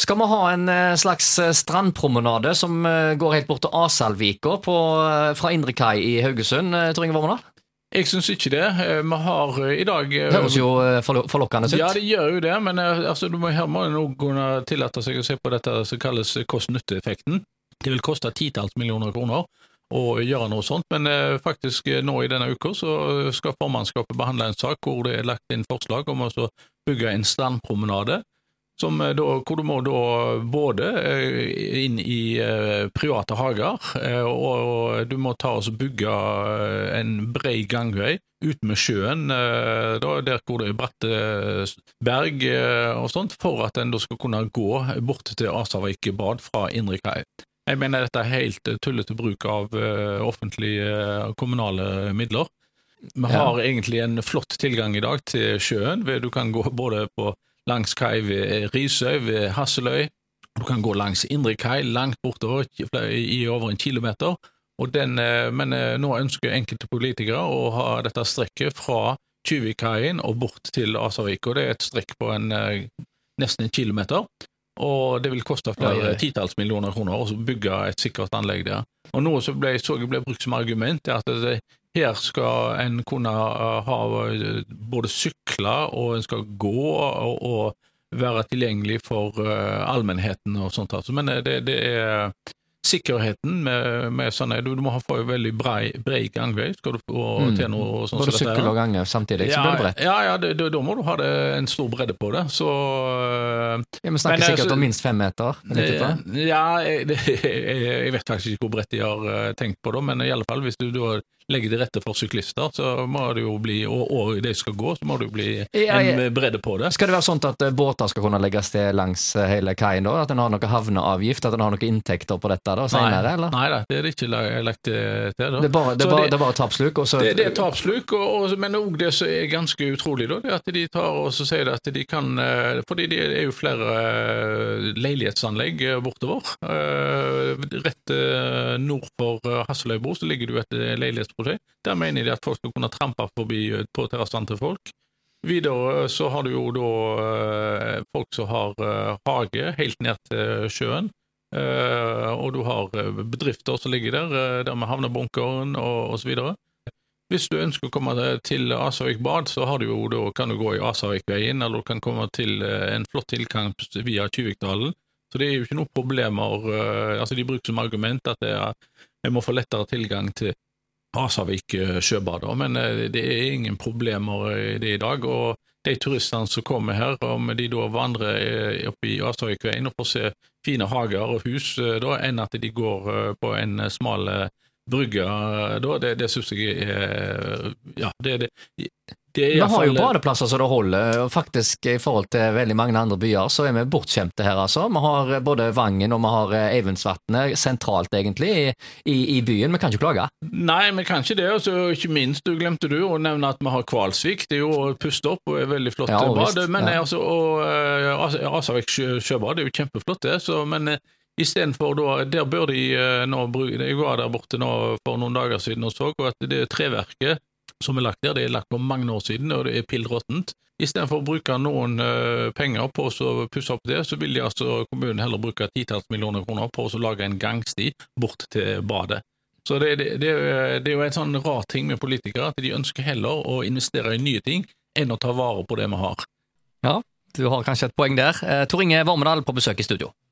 Skal vi ha en eh, slags eh, strandpromenade som eh, går helt bort til Asalvika fra Indre Kai i Haugesund, Tor Inge Vormedal? Jeg syns ikke det. Vi har i dag Det Høres jo forlo- forlokkende ut. Ja, det gjør jo det, men altså, du må, her må en kunne tillate seg å se på dette som kalles kost-nytte-effekten. Det vil koste titalls millioner kroner å gjøre noe sånt, men faktisk nå i denne uka så skal formannskapet behandle en sak hvor det er lagt inn forslag om å bygge en strandpromenade. Som eh, da, hvor du må da både eh, inn i eh, private hager, og, du må ta oss og bygge en bred gangvei ut med sjøen, der hvor det er bratte berg og sånt, for at en da skal kunne gå bort til Asavik bad fra Indre Kai. Jeg mener dette er helt tullete bruk av offentlige og kommunale midler. Vi Ja. har egentlig en flott tilgang i dag til sjøen. Du kan gå både på langs kai ved Risøy, ved Hasseløy. Du kan gå langs Indre kai, langt bortover, i over en kilometer. Og den, eh, men eh, nå ønsker enkelte politikere å ha dette strekket fra Tjuvikaien og bort til Asarvik. Og det er et strekk på en, eh, nesten en kilometer. Og det vil koste flere titalls millioner kroner å bygge et sikkert anlegg der. Og noe som ble, så ble brukt som argument, er at det, her skal en kunne ha både sykle, og en skal gå, og, og være tilgjengelig for uh, allmennheten og sånt. Men uh, det, det er sikkerheten med, med sånne Du, må ha få en veldig brei, brei gangvei skal du få Mm. til noe sånt Både sykkel og gange samtidig, så Ja, blir det bredt. ja, ja det, det, da må du ha det, en stor bredde på det. Så Ja, vi snakker Men, sikkert så, om minst fem meter. men ja, jeg, jeg, vet faktisk ikke hvor bredt de har eh, tenkt på det, men i alle fall hvis du da legger til rette for syklister, så må det jo bli, og, og de skal gå, så må det jo bli Ja, ja. en bredde på det. Skal det være sånn at eh, båter skal kunne legges til langs eh, hele kaien? da? At en har noe havneavgift? At en har noen inntekter på dette da, senere? eller? Nei da, det er det ikke lagt til. til da. Det er bare, det er bare, det- det er bare tapsluk? Og så, Det, det er tapsluk, og, og, men òg det som er ganske utrolig, da, det er at de tar og så sier at de kan eh, Fordi det er jo flere eh, leilighetsanlegg eh, bortover. Eh, Rett eh, nord for eh, Hasseløybro så ligger det jo et eh, leilighetsprosjekt. Der mener de at folk skal kunne trampe forbi eh, på terrassene til folk. Videre eh, så har du jo da eh, folk som har hage helt ned til sjøen. Og du har bedrifter som ligger der, der med havnebunkeren og osv. Hvis du ønsker å komme til Asavik bad, så du jo, da kan du gå i Asavikveien, eller du kan komme til en flott tilkamp via Tjuvikdalen. Så det er jo ikke noen problemer. altså De bruker som argument at jeg må få lettere tilgang til Asavik eh, sjøbad, men eh, det er ingen problemer i det i dag. og de turistene som kommer her, om de da vandrer eh, opp i Asavikveien og får se fine hager og hus, eh, da, enn at de går på en smal brygge, da, det, det syns jeg er Ja, det, det, vi har jo fall- badeplasser så det holder, og faktisk i forhold til veldig mange andre byer så er vi bortskjemte her, altså. Vi har eh, både Vangen og vi har eh, Eivindsvatnet sentralt, egentlig, i, i, i byen. Vi kan ikke klage. Nei, vi kan ikke det. Og så ikke minst, du glemte du å nevne at vi har Kvalsvik. Det er jo pustet opp og er veldig flott Ja, bad. Men ja. altså, og uh, Asavik sjøbad er jo kjempeflott, det. Så, men uh, istedenfor da Der bør de eh, nå bruke Jeg var der borte nå for noen dager siden og så og at det treverket som er lagt der, det er lagt for mange år siden, og det er pill råttent. Istedenfor å bruke noen eh, penger på å pusse opp det, så vil de altså kommunen heller bruke titalls millioner kroner på å lage en gangsti bort til badet. Så det, det, det, er- jo en sånn rar ting med politikere, at de ønsker heller å investere i nye ting enn å ta vare på det vi har. Ja, du har kanskje et poeng der. Eh, Tor Inge Vormedal på besøk i studio.